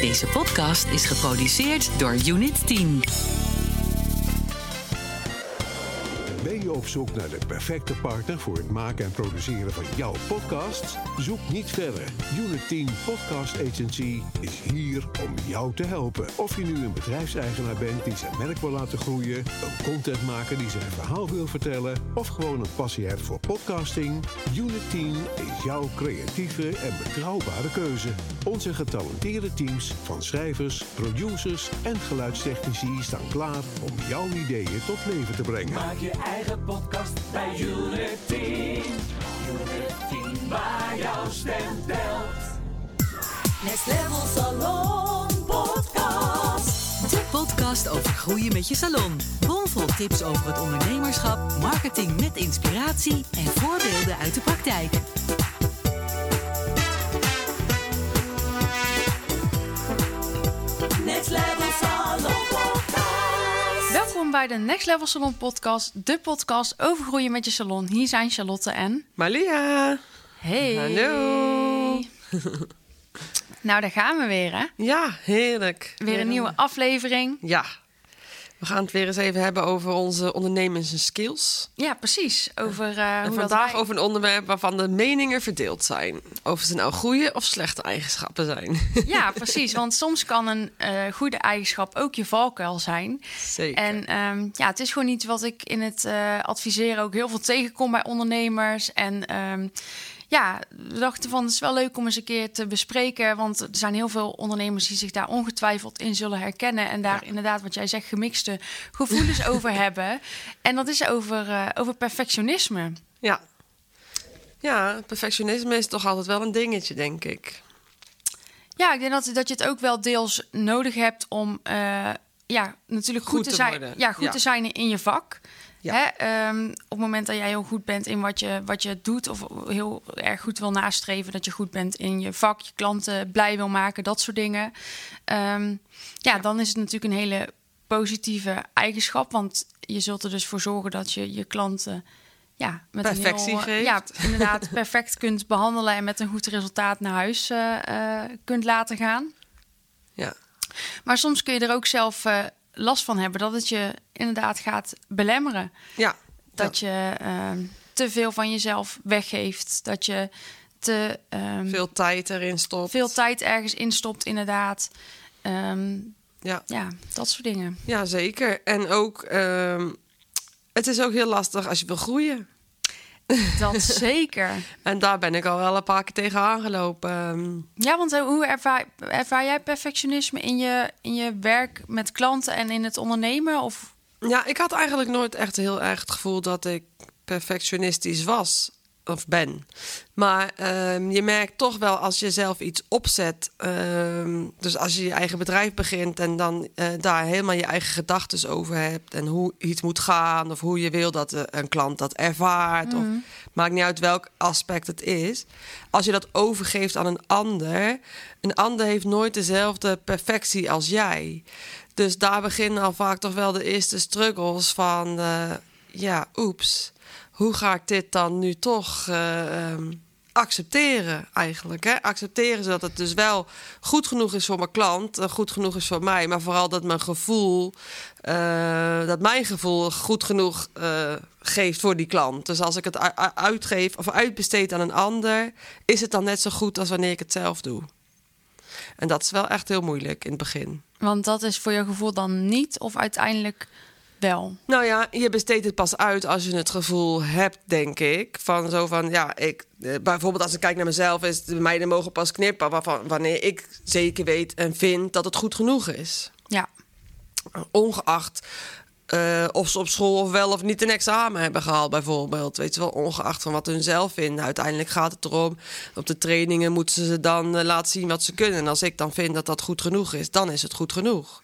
Deze podcast is geproduceerd door Unit 10. Je op zoek naar de perfecte partner voor het maken en produceren van jouw podcasts? Zoek niet verder. Unit 10 Podcast Agency is hier om jou te helpen. Of je nu een bedrijfseigenaar bent die zijn merk wil laten groeien, een contentmaker die zijn verhaal wil vertellen, of gewoon een passie hebt voor podcasting, Unit 10 is jouw creatieve en betrouwbare keuze. Onze getalenteerde teams van schrijvers, producers en geluidstechnici staan klaar om jouw ideeën tot leven te brengen. Maak je eigen podcast bij. Unity, waar jouw stem telt. Next Level Salon Podcast. De podcast over groeien met je salon. Bomvol tips over het ondernemerschap, marketing met inspiratie en voorbeelden uit de praktijk. Welkom bij de Next Level Salon Podcast, de podcast over groeien met je salon. Hier zijn Charlotte en. Malia. Hey. Hallo. Nou, daar gaan we weer, hè? Ja, heerlijk. Weer een nieuwe aflevering. Ja. We gaan het weer eens even hebben over onze ondernemers en skills. Ja, precies. Over En hoe vandaag wij- over een onderwerp waarvan de meningen verdeeld zijn. Of ze nou goede of slechte eigenschappen zijn. Ja, precies. Want soms kan een eh, goede eigenschap ook je valkuil zijn. Zeker. En ehm, ja, het is gewoon iets wat ik in het eh, adviseren ook heel veel tegenkom bij ondernemers. En ehm, ja, we dachten van het is wel leuk om eens een keer te bespreken. Want er zijn heel veel ondernemers die zich daar ongetwijfeld in zullen herkennen. En daar inderdaad, wat jij zegt, gemixte gevoelens over hebben. En dat is over, eh, over perfectionisme. Ja. Ja, perfectionisme is toch altijd wel een dingetje, denk ik. Ja, ik denk dat, dat je het ook wel deels nodig hebt om eh, ja, natuurlijk goed, Goed te, te zijn. worden. Ja, goed Ja. te zijn in je vak. Ja. Hè, ehm, op het moment dat jij heel goed bent in wat je, wat je doet, of heel erg goed wil nastreven, dat je goed bent in je vak, je klanten blij wil maken, dat soort dingen. Ehm, ja, dan is het natuurlijk een hele positieve eigenschap, want je zult er dus voor zorgen dat je je klanten ja, met Perfectie een heel, eh, geeft. Ja, inderdaad perfect kunt behandelen en met een goed resultaat naar huis eh, eh, kunt laten gaan. Ja. Maar soms kun je er ook zelf last van hebben dat het je inderdaad gaat belemmeren. Ja. Dat je ehm, te veel van jezelf weggeeft. Dat je te ehm, Veel tijd erin stopt. veel tijd ergens instopt, inderdaad. Ehm, Ja. ja, dat soort dingen. ja, zeker. En ook, het is ook heel lastig als je wil groeien. Dat zeker. En daar ben ik al wel een paar keer tegen aangelopen. Ehm, Ja, want eh, hoe ervaar, ervaar jij perfectionisme in je, in je werk met klanten en in het ondernemen? Of Ja, ik had eigenlijk nooit echt heel erg het gevoel dat ik perfectionistisch was of ben. Maar ehm, je merkt toch wel als je zelf iets opzet. ehm, dus als je je eigen bedrijf begint en dan eh, daar helemaal je eigen gedachten over hebt. En hoe iets moet gaan of hoe je wil dat eh, een klant dat ervaart. Of, maakt niet uit welk aspect het is. Als je dat overgeeft aan een ander. Een ander heeft nooit dezelfde perfectie als jij. Dus daar beginnen al vaak toch wel de eerste struggles van... eh, ja, oeps, hoe ga ik dit dan nu toch eh, ehm, accepteren eigenlijk? Hè? Accepteren zodat het dus wel goed genoeg is voor mijn klant... goed genoeg is voor mij, maar vooral dat mijn gevoel... eh, dat mijn gevoel goed genoeg eh, geeft voor die klant. Dus als ik het uitgeef of uitbesteed aan een ander... is het dan net zo goed als wanneer ik het zelf doe. En dat is wel echt heel moeilijk in het begin. want dat is voor je gevoel dan niet of uiteindelijk wel? Nou ja, je besteedt het pas uit als je het gevoel hebt, denk ik. Van zo van, ja, ik, eh, bijvoorbeeld als ik kijk naar mezelf, is de meiden mogen pas knippen waarvan, wanneer ik zeker weet en vind dat het goed genoeg is. Ja. Ongeacht eh, of ze op school of wel of niet een examen hebben gehaald, bijvoorbeeld. Weet je wel, ongeacht van wat hun zelf vinden. Uiteindelijk gaat het erom, op de trainingen moeten ze dan eh, laten zien wat ze kunnen. En als ik dan vind dat dat goed genoeg is, dan is het goed genoeg.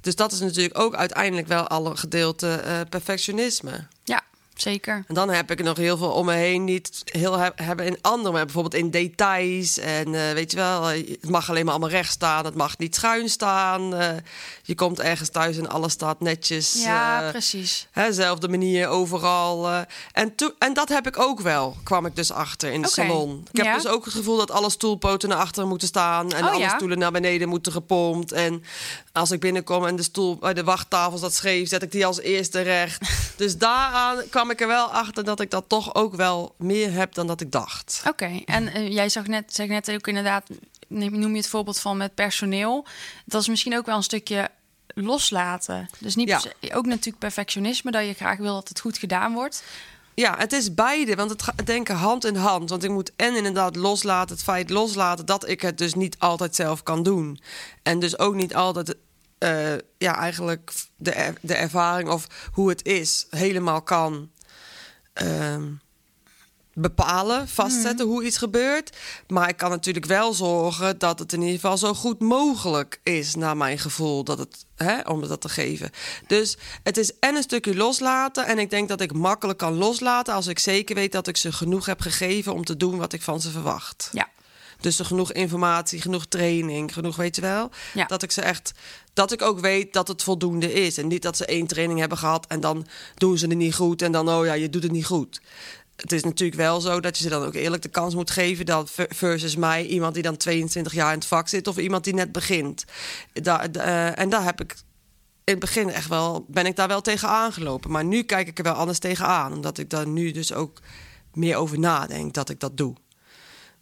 Dus dat is natuurlijk ook uiteindelijk wel al een gedeelte eh, perfectionisme. Ja, zeker. En dan heb ik nog heel veel om me heen die het heel he- hebben in andere, maar bijvoorbeeld in details. En eh, weet je wel, eh, het mag alleen maar allemaal recht staan, het mag niet schuin staan. Eh, je komt ergens thuis en alles staat netjes. Ja, precies. hè, zelfde manier overal. en, en dat heb ik ook wel, kwam ik dus achter in de salon. Ik heb ja. dus ook het gevoel dat alle stoelpoten naar achteren moeten staan. En Oh, alle ja? stoelen naar beneden moeten gepompt. En als ik binnenkom en de stoel bij de wachttafel staat scheef, zet ik die als eerste recht. dus daaraan kwam ik er wel achter dat ik dat toch ook wel meer heb dan dat ik dacht. Oké, en eh, jij zag net, zeg net ook inderdaad, noem je het voorbeeld van met personeel. Dat is misschien ook wel een stukje loslaten. Dus niet Ja. ook natuurlijk perfectionisme, dat je graag wil dat het goed gedaan wordt. Ja, het is beide, want het gaat denken hand in hand. Want ik moet en inderdaad loslaten, het feit loslaten dat ik het dus niet altijd zelf kan doen. En dus ook niet altijd, eh, ja, eigenlijk de, er- de ervaring of hoe het is helemaal kan ehm, bepalen, vastzetten hoe iets gebeurt. Maar ik kan natuurlijk wel zorgen dat het in ieder geval zo goed mogelijk is, naar mijn gevoel, dat het, hè, om dat te geven. Dus het is en een stukje loslaten. En ik denk dat ik makkelijk kan loslaten als ik zeker weet dat ik ze genoeg heb gegeven om te doen wat ik van ze verwacht. Ja, Dus er genoeg informatie, genoeg training, genoeg weet je wel. Ja. Dat ik ze echt, dat ik ook weet dat het voldoende is. En niet dat ze één training hebben gehad en dan doen ze het niet goed. En dan, oh ja, je doet het niet goed. Het is natuurlijk wel zo dat je ze dan ook eerlijk de kans moet geven. Dat ver- versus mij, iemand die dan 22 jaar in het vak zit of iemand die net begint. Eh, en daar heb ik in het begin echt wel, ben ik daar wel tegen aangelopen. Maar nu kijk ik er wel anders tegenaan. Omdat ik daar nu dus ook meer over nadenk dat ik dat doe.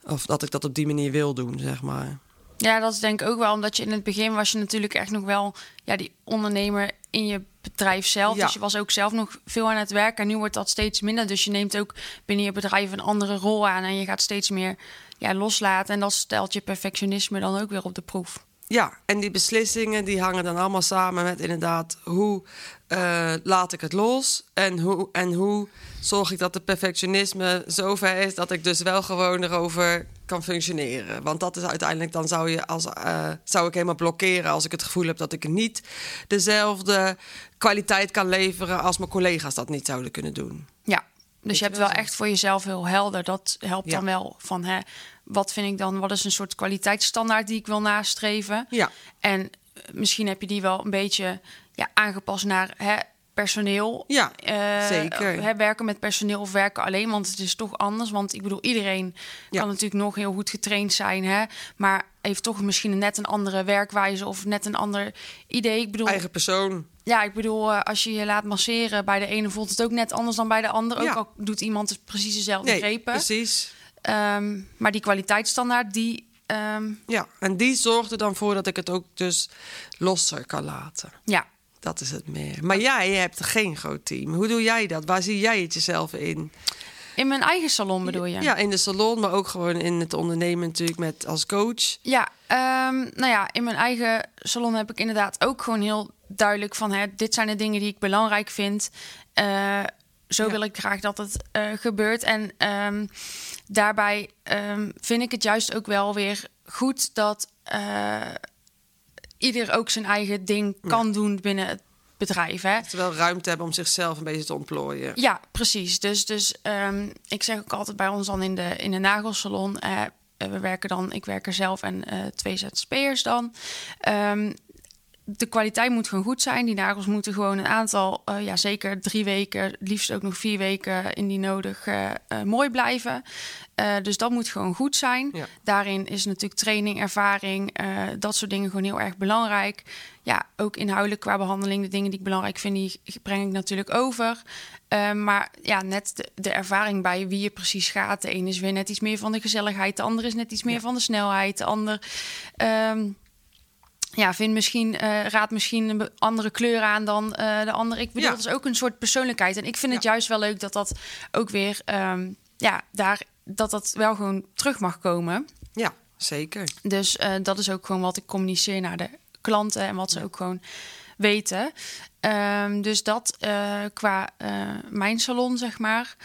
Of dat ik dat op die manier wil doen, zeg maar. Ja, dat is denk ik ook wel omdat je in het begin was je natuurlijk echt nog wel ja, die ondernemer in je bedrijf zelf. Ja. Dus je was ook zelf nog veel aan het werk en nu wordt dat steeds minder. Dus je neemt ook binnen je bedrijf een andere rol aan en je gaat steeds meer ja, loslaten. En dat stelt je perfectionisme dan ook weer op de proef. Ja, en die beslissingen die hangen dan allemaal samen met inderdaad hoe eh, laat ik het los en hoe, en hoe zorg ik dat de perfectionisme zover is dat ik dus wel gewoon erover kan functioneren. Want dat is uiteindelijk dan zou je als eh, zou ik helemaal blokkeren als ik het gevoel heb dat ik niet dezelfde kwaliteit kan leveren als mijn collega's dat niet zouden kunnen doen. Ja, dus je hebt wel zo. echt voor jezelf heel helder. Dat helpt Ja. dan wel van hè, wat vind ik dan, wat is een soort kwaliteitsstandaard die ik wil nastreven? Ja. En eh, misschien heb je die wel een beetje ja, aangepast naar hè, personeel. Ja, Eh, zeker. Hè, werken met personeel of werken alleen, want het is toch anders. Want ik bedoel, iedereen Ja. kan natuurlijk nog heel goed getraind zijn, hè, maar heeft toch misschien net een andere werkwijze of net een ander idee. Ik bedoel, Eigen persoon. ja, ik bedoel, eh, als je je laat masseren bij de ene voelt het ook net anders dan bij de ander. Ook Ja. al doet iemand het precies dezelfde Nee, grepen. precies. Ehm, maar die kwaliteitsstandaard, die, ehm, Ja, en die zorgt er dan voor dat ik het ook dus losser kan laten. ja. Dat is het meer. Maar jij hebt geen groot team. Hoe doe jij dat? Waar zie jij het jezelf in? In mijn eigen salon bedoel je? Ja, in de salon, maar ook gewoon in het ondernemen natuurlijk met als coach. Ja, ehm, nou ja, in mijn eigen salon heb ik inderdaad ook gewoon heel duidelijk van... Hè, dit zijn de dingen die ik belangrijk vind. Eh, zo Ja. wil ik graag dat het eh, gebeurt. En daarbij ehm, vind ik het juist ook wel weer goed dat eh, ieder ook zijn eigen ding kan doen binnen het bedrijf. Hè? Dat ze wel ruimte hebben om zichzelf een beetje te ontplooien. Ja, precies. Dus, dus ehm, ik zeg ook altijd bij ons dan in de, in de nagelsalon. eh, we werken dan, ik werk er zelf en eh, twee ZZP'ers dan. Ehm, de kwaliteit moet gewoon goed zijn. Die nagels moeten gewoon een aantal, eh, ja zeker drie weken, het liefst ook nog vier weken indien nodig, eh, eh, mooi blijven. Dus dat moet gewoon goed zijn. Ja. Daarin is natuurlijk training, ervaring, dat soort dingen gewoon heel erg belangrijk. Ja, ook inhoudelijk qua behandeling, de dingen die ik belangrijk vind, die breng ik natuurlijk over. Maar ja, net de, de ervaring bij wie je precies gaat. De een is weer net iets meer van de gezelligheid, de ander is net iets meer van de snelheid, de ander. ehm, ja, vind misschien, eh raad misschien een andere kleur aan dan eh, de ander. Ik bedoel, Ja. dat is ook een soort persoonlijkheid. En ik vind het juist wel leuk dat dat ook weer, ehm, ja, daar, dat dat wel gewoon terug mag komen. Ja, zeker. Dus eh, dat is ook gewoon wat ik communiceer naar de klanten en wat ze ook gewoon weten. Ehm, dus dat qua mijn salon, zeg maar.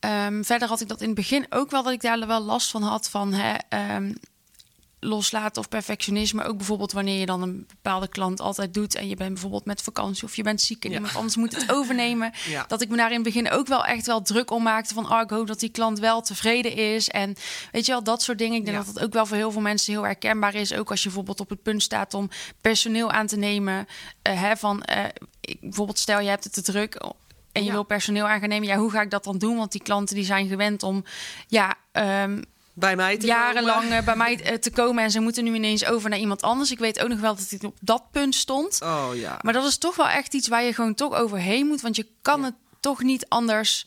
Ehm, verder had ik dat in het begin ook wel dat ik daar wel last van had van hè, loslaten of perfectionisme. Ook bijvoorbeeld wanneer je dan een bepaalde klant altijd doet en je bent bijvoorbeeld met vakantie of je bent ziek en Ja. iemand anders moet het overnemen. Ja. Dat ik me daar in het begin ook wel echt wel druk om maakte van oh, ik hoop dat die klant wel tevreden is. En weet je wel, dat soort dingen. Ik denk Ja. dat dat ook wel voor heel veel mensen heel herkenbaar is. Ook als je bijvoorbeeld op het punt staat om personeel aan te nemen. eh, hè, van eh, ik, bijvoorbeeld stel je hebt het te druk en je wil personeel aan gaan nemen. Ja, hoe ga ik dat dan doen? Want die klanten die zijn gewend om ja, ehm, Bij mij te jarenlang komen. eh, bij mij eh, te komen en ze moeten nu ineens over naar iemand anders. Ik weet ook nog wel dat ik op dat punt stond. Oh ja. Maar dat is toch wel echt iets waar je gewoon toch overheen moet, want je kan Ja. het toch niet anders.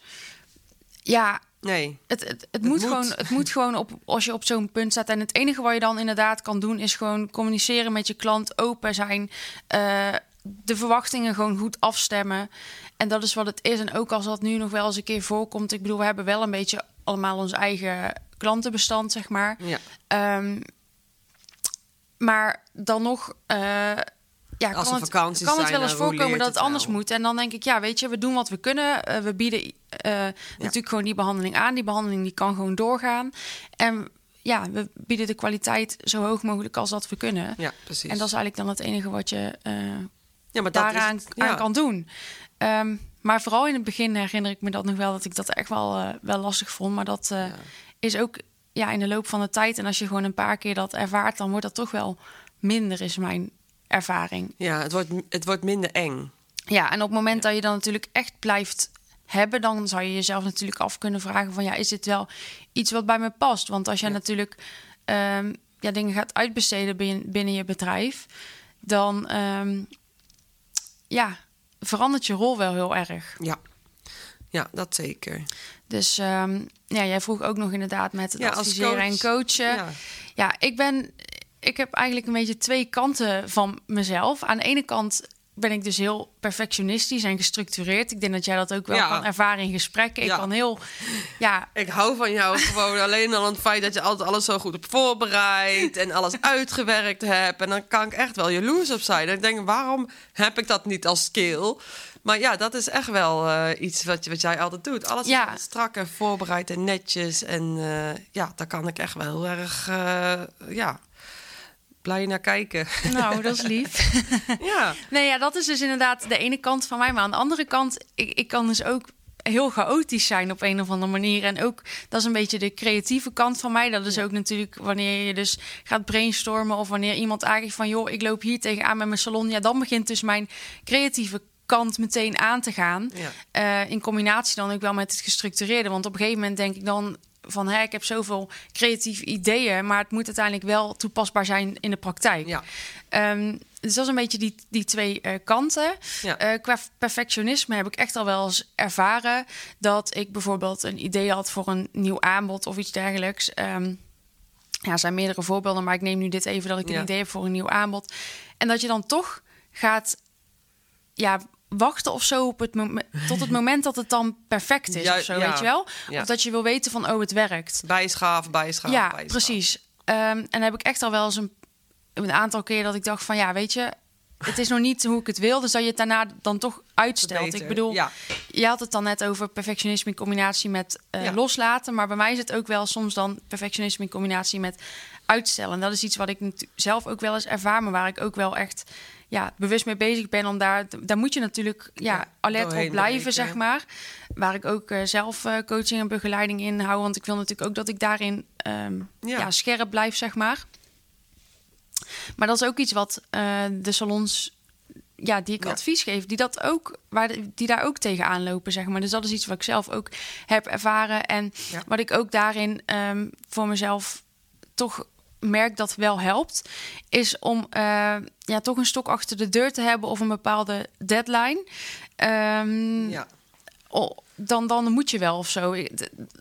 Ja, Nee. het, het, het, moet, moet. gewoon, het moet gewoon op als je op zo'n punt staat. En het enige wat je dan inderdaad kan doen, is gewoon communiceren met je klant, open zijn, eh, de verwachtingen gewoon goed afstemmen. En dat is wat het is. En ook als dat nu nog wel eens een keer voorkomt. Ik bedoel, we hebben wel een beetje allemaal ons eigen klantenbestand, zeg maar. Ja. Ehm, maar dan nog. eh, ja, Als kan het, kan het wel eens voorkomen dat het het anders wel. moet. En dan denk ik, ja, weet je, we doen wat we kunnen. Eh, we bieden eh, natuurlijk gewoon die behandeling aan. Die behandeling die kan gewoon doorgaan. En ja, we bieden de kwaliteit zo hoog mogelijk als dat we kunnen. ja, precies. En dat is eigenlijk dan het enige wat je ja, maar daaraan is, het. ja. aan kan doen. Ehm, maar vooral in het begin herinner ik me dat nog wel dat ik dat echt wel, eh, wel lastig vond. Maar dat eh, Ja. is ook ja, in de loop van de tijd. En als je gewoon een paar keer dat ervaart, dan wordt dat toch wel minder, is mijn ervaring. Ja, het wordt, het wordt minder eng. Ja, en op het moment dat je dan natuurlijk echt blijft hebben, dan zou je jezelf natuurlijk af kunnen vragen: van ja, is dit wel iets wat bij me past? Want als jij Ja. natuurlijk ehm, ja, dingen gaat uitbesteden binnen, binnen je bedrijf, dan ehm, ja, verandert je rol wel heel erg. Ja. Ja, dat zeker. Dus ehm, ja, jij vroeg ook nog inderdaad met het Ja, als adviseren en coach, coachen. Ja. Ja, ik ben. Ik heb eigenlijk een beetje twee kanten van mezelf. Aan de ene kant ben ik dus heel perfectionistisch en gestructureerd. Ik denk dat jij dat ook wel Ja. kan ervaren in gesprekken. Ik Ja. kan heel. Ja, Ik hou van jou gewoon alleen al aan het feit dat je altijd alles zo goed hebt voorbereid en alles uitgewerkt hebt. En dan kan ik echt wel jaloers op zijn. En ik denk, waarom heb ik dat niet als skill? Maar ja, dat is echt wel eh, iets wat, wat jij altijd doet. Alles Ja. strak en voorbereid en netjes. En eh, ja, daar kan ik echt wel heel erg eh, ja, blij naar kijken. nou, dat is lief. ja. Nee, ja, dat is dus inderdaad de ene kant van mij. Maar aan de andere kant, ik, ik kan dus ook heel chaotisch zijn op een of andere manier. En ook, dat is een beetje de creatieve kant van mij. Dat is ook natuurlijk wanneer je dus gaat brainstormen... of wanneer iemand aangeeft van... joh, ik loop hier tegenaan met mijn salon. Ja, dan begint dus mijn creatieve kant meteen aan te gaan. Ja. Eh, in combinatie dan ook wel met het gestructureerde. Want op een gegeven moment denk ik dan van... Hè, ik heb zoveel creatieve ideeën... maar het moet uiteindelijk wel toepasbaar zijn in de praktijk. Ja. Ehm, dus dat is een beetje die, die twee eh, kanten. Ja. Eh, qua perfectionisme heb ik echt al wel eens ervaren dat ik bijvoorbeeld een idee had voor een nieuw aanbod of iets dergelijks. Ehm, ja, er zijn meerdere voorbeelden, maar ik neem nu dit even dat ik Ja. een idee heb voor een nieuw aanbod. En dat je dan toch gaat ja, wachten of zo op het moment, tot het moment dat het dan perfect is Ja, of zo, ja. weet je wel? Ja. Of dat je wil weten van, oh, het werkt. Bijschaven, bijschaven, Ja, precies. Ehm, en dan heb ik echt al wel eens een, een aantal keer dat ik dacht van ja, weet je, het is nog niet hoe ik het wil, dus dat je het daarna dan toch uitstelt. Beter. Ik bedoel, Ja. je had het dan net over perfectionisme in combinatie met eh, loslaten, maar bij mij is het ook wel soms dan perfectionisme in combinatie met uitstellen. En dat is iets wat ik zelf ook wel eens ervaar, maar waar ik ook wel echt ja, bewust mee bezig ben. Om daar, daar moet je natuurlijk ja, Ja, alert op blijven, zeg maar. Waar ik ook eh, zelf eh, coaching en begeleiding in hou. Want ik wil natuurlijk ook dat ik daarin ehm, Ja. ja. scherp blijf, zeg maar. Maar dat is ook iets wat eh, de salons, ja, die ik Ja. advies geef, die dat ook, waar de- die daar ook tegenaan lopen, zeg maar. Dus dat is iets wat ik zelf ook heb ervaren en Ja. wat ik ook daarin ehm, voor mezelf toch merk dat wel helpt, is om eh, ja, toch een stok achter de deur te hebben of een bepaalde deadline. Ehm, Ja. oh, dan, dan moet je wel of zo.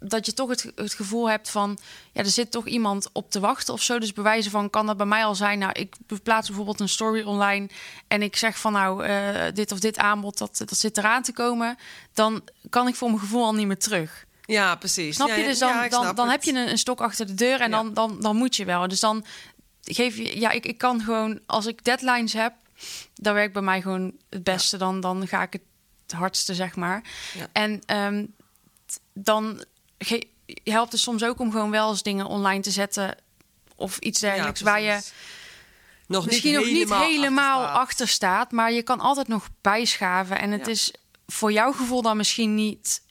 Dat je toch het, het gevoel hebt van... ja, er zit toch iemand op te wachten of zo. Dus bewijzen van, kan dat bij mij al zijn? Nou, ik plaats bijvoorbeeld een story online... en ik zeg van, nou, eh, dit of dit aanbod, dat, dat zit eraan te komen... dan kan ik voor mijn gevoel al niet meer terug. Ja, precies. Snap Ja, je? Dus dan, ja, dan, heb je een, een stok achter de deur en Ja. dan, dan, dan moet je wel. Dus dan geef je... Ja, ik, ik kan gewoon... Als ik deadlines heb, dan werkt bij mij gewoon het beste. Dan, dan ga ik het hardste, zeg maar. Ja. En ehm, dan ge- helpt het soms ook om gewoon wel eens dingen online te zetten of iets dergelijks, waar je nog misschien nog niet helemaal achter staat. achter staat, maar je kan altijd nog bijschaven. En het is voor jouw gevoel dan misschien niet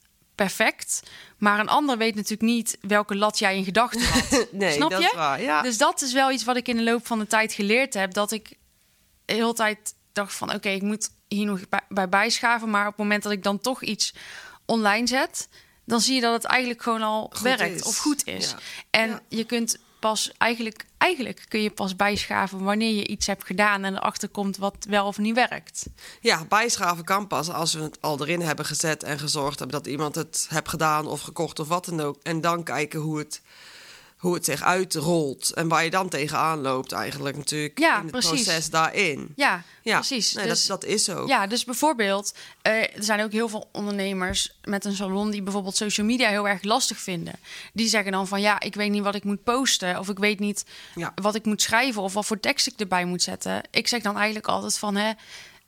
perfect, maar een ander weet natuurlijk niet welke lat jij in gedachten had. Nee, Snap dat je? is waar. Ja. Dus dat is wel iets wat ik in de loop van de tijd geleerd heb. Dat ik de hele tijd dacht van... oké, ik moet hier nog bij, bij bijschaven. Maar op het moment dat ik dan toch iets online zet... dan zie je dat het eigenlijk gewoon al Goed werkt is. of goed is. Ja. En Ja. je kunt pas eigenlijk... eigenlijk kun je pas bijschaven wanneer je iets hebt gedaan... en erachter komt wat wel of niet werkt. Ja, bijschaven kan pas als we het al erin hebben gezet en gezorgd hebben dat iemand het heeft gedaan of gekocht of wat dan ook. En dan kijken hoe het, hoe het zich uitrolt en waar je dan tegenaan loopt eigenlijk natuurlijk Ja, in het precies. proces daarin. Ja, Ja, precies. nee, dus, dat, dat is zo. Ja, dus bijvoorbeeld, eh, er zijn ook heel veel ondernemers met een salon die bijvoorbeeld social media heel erg lastig vinden. Die zeggen dan van ja, ik weet niet wat ik moet posten of ik weet niet Ja. wat ik moet schrijven of wat voor tekst ik erbij moet zetten. Ik zeg dan eigenlijk altijd van hè,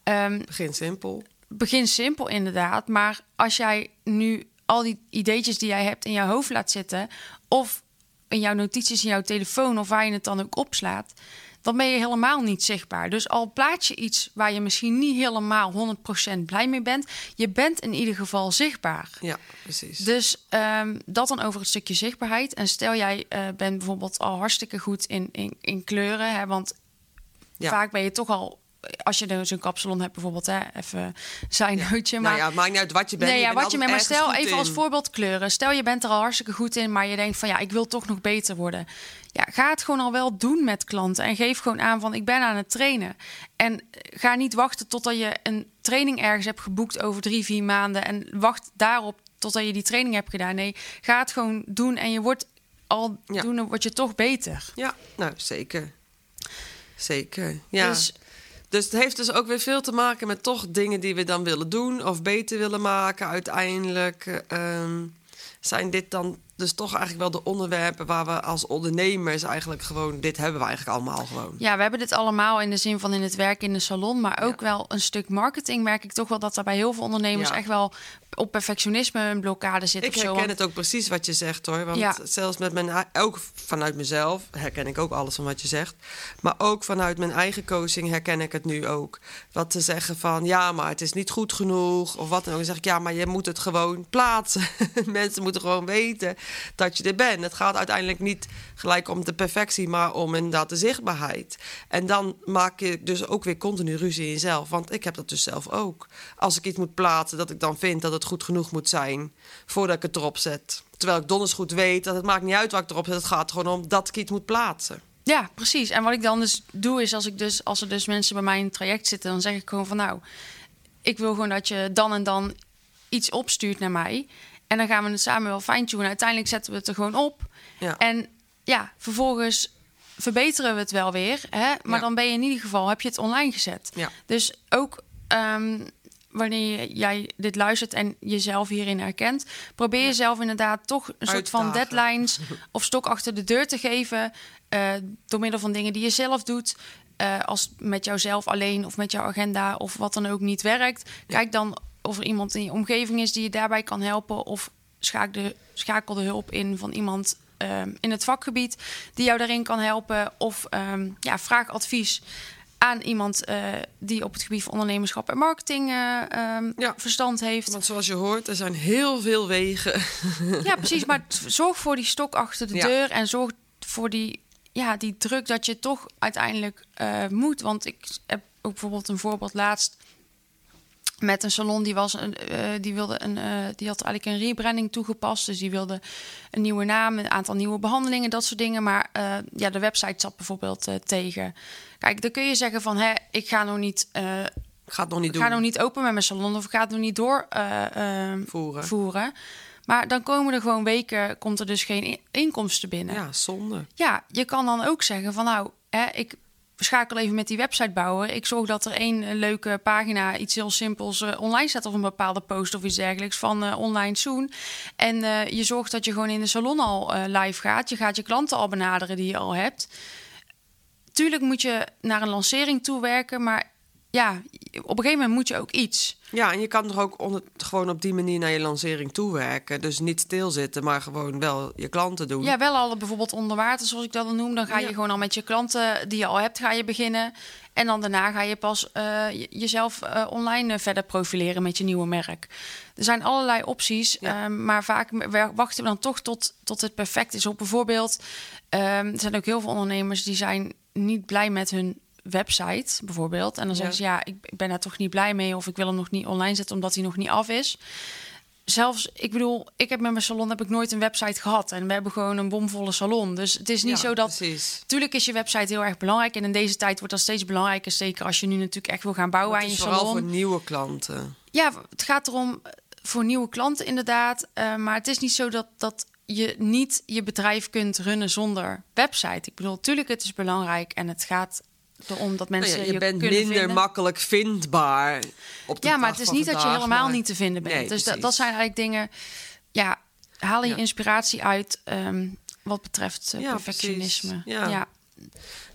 ehm, Begin simpel. begin simpel inderdaad, maar als jij nu al die ideetjes die jij hebt in jouw hoofd laat zitten of in jouw notities in jouw telefoon of waar je het dan ook opslaat, dan ben je helemaal niet zichtbaar. Dus al plaats je iets waar je misschien niet helemaal 100% blij mee bent, je bent in ieder geval zichtbaar. Ja, precies. Dus ehm, dat dan over het stukje zichtbaarheid. En stel jij eh, bent bijvoorbeeld al hartstikke goed in, in, in kleuren, hè, want Ja. vaak ben je toch al als je dus een kapsalon hebt bijvoorbeeld, hè, even zijn nootje. Maar nou ja, maakt niet uit wat je bent. nee, ja, bent wat je altijd maar stel even als voorbeeld kleuren. Stel je bent er al hartstikke goed in, maar je denkt van ja, ik wil toch nog beter worden. Ja, ga het gewoon al wel doen met klanten en geef gewoon aan van ik ben aan het trainen. En ga niet wachten totdat je een training ergens hebt geboekt over drie, vier maanden en wacht daarop totdat je die training hebt gedaan. Nee, ga het gewoon doen en je wordt al Ja. doen, dan word je toch beter. Ja, nou zeker. Zeker. Ja. Dus Dus het heeft dus ook weer veel te maken met toch dingen die we dan willen doen of beter willen maken. Uiteindelijk eh, ehm, zijn dit dan dus toch eigenlijk wel de onderwerpen waar we als ondernemers eigenlijk gewoon, dit hebben we eigenlijk allemaal gewoon. Ja, we hebben dit allemaal in de zin van in het werk in de salon, maar ook wel een stuk marketing. Merk ik toch wel dat er bij heel veel ondernemers Ja. echt wel op perfectionisme een blokkade zit. Ik of zo. herken Want- het ook precies wat je zegt hoor. Want Ja. zelfs met mijn, ook vanuit mezelf herken ik ook alles van wat je zegt. Maar ook vanuit mijn eigen coaching herken ik het nu ook. Wat te zeggen van ja, maar het is niet goed genoeg. Of wat dan ook. Dan zeg ik ja, maar je moet het gewoon plaatsen. Mensen moeten gewoon weten dat je er bent. Het gaat uiteindelijk niet gelijk om de perfectie, maar om inderdaad de zichtbaarheid. En dan maak je dus ook weer continu ruzie in jezelf. Want ik heb dat dus zelf ook. Als ik iets moet plaatsen, dat ik dan vind dat het goed genoeg moet zijn voordat ik het erop zet. Terwijl ik donders goed weet dat het maakt niet uit wat ik erop zet. Het gaat gewoon om dat ik iets moet plaatsen. Ja, precies. En wat ik dan dus doe is als ik dus als er dus mensen bij mij in traject zitten, dan zeg ik gewoon van nou, ik wil gewoon dat je dan en dan iets opstuurt naar mij. En dan gaan we het samen wel fine-tunen. Uiteindelijk zetten we het er gewoon op. Ja. En ja, vervolgens verbeteren we het wel weer. Hè? Maar Ja. dan ben je in ieder geval, heb je het online gezet. Ja. Dus ook ehm, wanneer jij dit luistert en jezelf hierin herkent, probeer jezelf inderdaad toch een soort van deadlines of stok achter de deur te geven. eh, door middel van dingen die je zelf doet. Eh, als met jouzelf alleen of met jouw agenda of wat dan ook niet werkt. Kijk dan of er iemand in je omgeving is die je daarbij kan helpen. Of schakel de, schakel de hulp in van iemand ehm, in het vakgebied die jou daarin kan helpen. Of ehm, ja, vraag advies aan iemand eh, die op het gebied van ondernemerschap en marketing eh, ehm, Ja. verstand heeft. Want zoals je hoort, er zijn heel veel wegen. Ja, precies. Maar zorg voor die stok achter de Ja. deur en zorg voor die, ja, die druk dat je toch uiteindelijk eh, moet. Want ik heb ook bijvoorbeeld een voorbeeld laatst met een salon die was een, eh, die wilde een, eh, die had eigenlijk een rebranding toegepast, dus die wilde een nieuwe naam, een aantal nieuwe behandelingen, dat soort dingen. Maar eh, ja, de website zat bijvoorbeeld tegen. Kijk, dan kun je zeggen van, hè, ik ga nog niet. Ik ga het nog niet ik doen. ga nog niet open met mijn salon of ik ga het nog niet door eh, ehm, Voeren. voeren. Maar dan komen er gewoon weken, komt er dus geen in- inkomsten binnen. Ja, zonde. Ja, je kan dan ook zeggen van nou, hè, ik schakel even met die website bouwen. Ik zorg dat er één eh, leuke pagina, iets heel simpels, eh, online staat of een bepaalde post of iets dergelijks van eh, online soon. En je zorgt dat je gewoon in de salon al live gaat. Je gaat je klanten al benaderen die je al hebt. Tuurlijk moet je naar een lancering toe werken, maar ja, op een gegeven moment moet je ook iets. Ja, en je kan er ook onder, gewoon op die manier naar je lancering toewerken. Dus niet stilzitten, maar gewoon wel je klanten doen. Ja, wel al bijvoorbeeld onder water, zoals ik dat dan noem. Dan ga je Ja. gewoon al met je klanten die je al hebt, ga je beginnen. En dan daarna ga je pas eh, je- jezelf eh, online eh, verder profileren met je nieuwe merk. Er zijn allerlei opties, Ja. maar vaak wachten we dan toch tot, tot het perfect is. Op bijvoorbeeld, ehm, er zijn ook heel veel ondernemers die zijn niet blij met hun website, bijvoorbeeld. En dan zeggen ze, ja, ik, ben daar toch niet blij mee... of ik wil hem nog niet online zetten omdat hij nog niet af is zelfs, ik bedoel, ik heb met mijn salon heb ik nooit een website gehad. En we hebben gewoon een bomvolle salon. Dus het is niet Ja, zo dat. Precies. Tuurlijk is je website heel erg belangrijk. En in deze tijd wordt dat steeds belangrijker. Zeker als je nu natuurlijk echt wil gaan bouwen aan je vooral salon. voor nieuwe klanten. Ja, het gaat erom eh, voor nieuwe klanten inderdaad. Eh, maar het is niet zo dat, dat je niet je bedrijf kunt runnen zonder website. Ik bedoel, tuurlijk het is belangrijk. En het gaat erom dat mensen Nou ja, je bent minder vinden. makkelijk vindbaar. Op de Ja, maar het is niet dat je helemaal maar- niet te vinden bent. Nee, dus dat, dat zijn eigenlijk dingen. Ja, haal je Ja. inspiratie uit ehm, wat betreft eh, Ja, perfectionisme. Ja.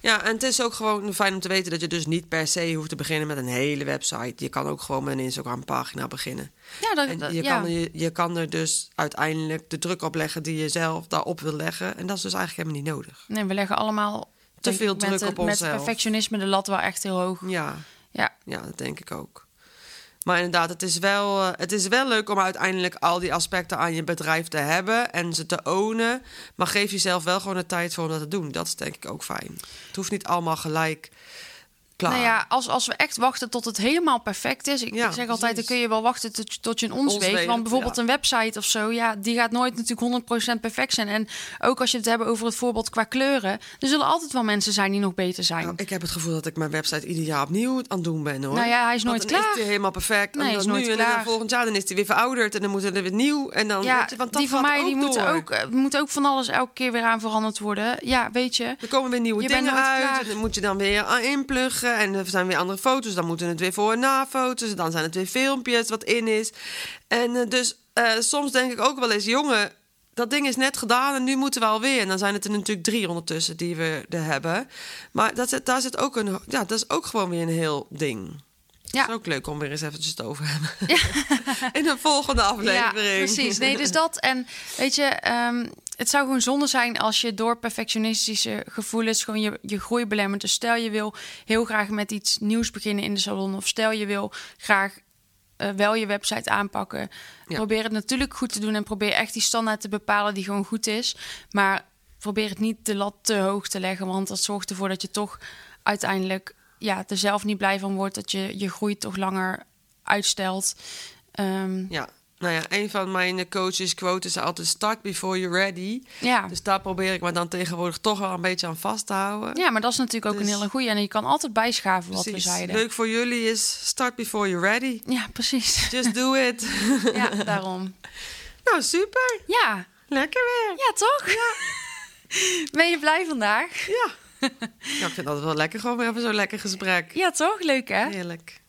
Ja, en het is ook gewoon fijn om te weten dat je dus niet per se hoeft te beginnen met een hele website. Je kan ook gewoon met een Instagram-pagina beginnen. ja, dat, En je, ja. kan, je, je kan er dus uiteindelijk de druk op leggen die je zelf daarop wil leggen. En dat is dus eigenlijk helemaal niet nodig. Nee, we leggen allemaal denk veel druk met, op Met onszelf. perfectionisme de lat wel echt heel hoog. Ja, Ja, ja, dat denk ik ook. Maar inderdaad, het is, wel, eh, het is wel leuk om uiteindelijk al die aspecten aan je bedrijf te hebben en ze te ownen. Maar geef jezelf wel gewoon de tijd voor om dat te doen. Dat is denk ik ook fijn. Het hoeft niet allemaal gelijk klaar. Nou ja, als, als we echt wachten tot het helemaal perfect is. Ik, Ja, ik zeg altijd, dan kun je wel wachten tot, tot je een ons Ons weet. weet, Want bijvoorbeeld ja. een website of zo, ja, die gaat nooit natuurlijk 100% perfect zijn. En ook als je het hebben over het voorbeeld qua kleuren. Er zullen altijd wel mensen zijn die nog beter zijn. Nou, ik heb het gevoel dat ik mijn website ieder jaar opnieuw aan het doen ben hoor. Nou ja, hij is nooit klaar. is hij helemaal perfect. Nee, en dan is nooit nu, En dan klaar. volgend jaar dan is hij weer verouderd en dan moet er weer nieuw. En dan, ja, je, want dat die van mij die ook moeten door. ook, eh, moet ook van alles elke keer weer aan veranderd worden. Ja, weet je. Er komen weer nieuwe Je dingen uit. klaar. En dan moet je dan weer aan En er zijn weer andere foto's. Dan moeten het weer voor- en na-foto's. Dan zijn het weer filmpjes wat in is. En eh, dus eh, soms denk ik ook wel eens... jongen, dat ding is net gedaan en nu moeten we alweer. En dan zijn het er natuurlijk drie ondertussen die we er hebben. Maar dat zit, daar zit ook een... Ja, dat is ook gewoon weer een heel ding. Ja. Het is ook leuk om weer eens eventjes te over hebben. in een volgende aflevering. Ja, precies. Nee, dus dat. En weet je, ehm, het zou gewoon zonde zijn als je door perfectionistische gevoelens gewoon je, je groei belemmert. Dus stel je wil heel graag met iets nieuws beginnen in de salon. Of stel je wil graag eh, wel je website aanpakken. Ja. Probeer het natuurlijk goed te doen en probeer echt die standaard te bepalen die gewoon goed is. Maar probeer het niet de lat te hoog te leggen, want dat zorgt ervoor dat je toch uiteindelijk ja, er zelf niet blij van wordt. Dat je je groei toch langer uitstelt. Ehm, Ja, nou ja, een van mijn coaches quote is altijd start before you're ready. ja. Dus daar probeer ik me dan tegenwoordig toch wel een beetje aan vast te houden. Ja, maar dat is natuurlijk ook Dus- een hele goeie. En je kan altijd bijschaven wat we zeiden. Leuk voor jullie is start before you're ready. Ja, precies. Just do it. ja, daarom. nou, super. Ja, Lekker weer. ja toch? Ja. Ben je blij vandaag? Ja. ja, ik vind dat wel lekker, gewoon weer even zo'n lekker gesprek. Ja, toch? Leuk, hè? Heerlijk.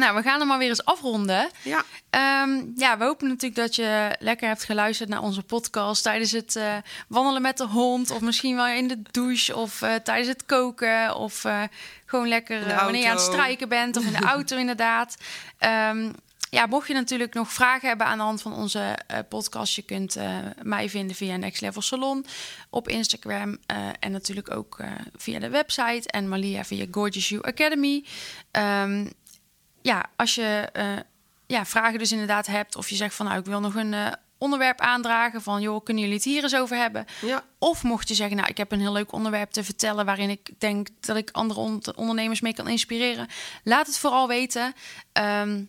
Nou, we gaan hem maar weer eens afronden. Ja, Ehm, ja, we hopen natuurlijk dat je lekker hebt geluisterd naar onze podcast tijdens het eh, wandelen met de hond, of misschien wel in de douche, of eh, tijdens het koken, of eh, gewoon lekker wanneer je aan het strijken bent, of in de auto inderdaad. Ehm, ja, mocht je natuurlijk nog vragen hebben aan de hand van onze podcast, je kunt mij vinden via Next Level Salon op Instagram en natuurlijk ook via de website en Malia via Gorgeous You Academy. Ehm, ja, als je eh, ja, vragen dus inderdaad hebt, of je zegt van nou, ik wil nog een eh, onderwerp aandragen van joh, kunnen jullie het hier eens over hebben? ja. Of mocht je zeggen, nou, ik heb een heel leuk onderwerp te vertellen waarin ik denk dat ik andere on- ondernemers mee kan inspireren, laat het vooral weten. Ehm,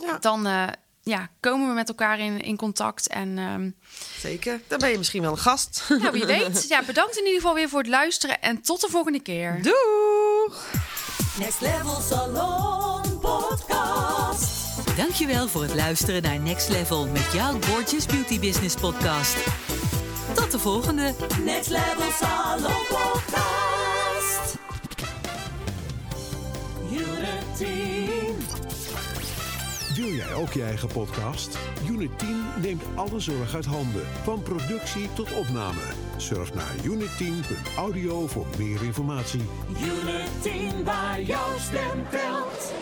ja dan eh, ja, komen we met elkaar in, in contact. En ehm, zeker. Dan ben je misschien wel een gast. nou, wie weet. Ja, bedankt in ieder geval weer voor het luisteren en tot de volgende keer. Doeg! Next Level Salon. Dankjewel voor het luisteren naar Next Level met jouw Gorgeous Beauty Business podcast. Tot de volgende! Next Level Salon Podcast. Unity. Wil jij ook je eigen podcast? Unit 10 neemt alle zorg uit handen. Van productie tot opname. Surf naar unit10.audio voor meer informatie. Unit 10, waar jouw stem telt.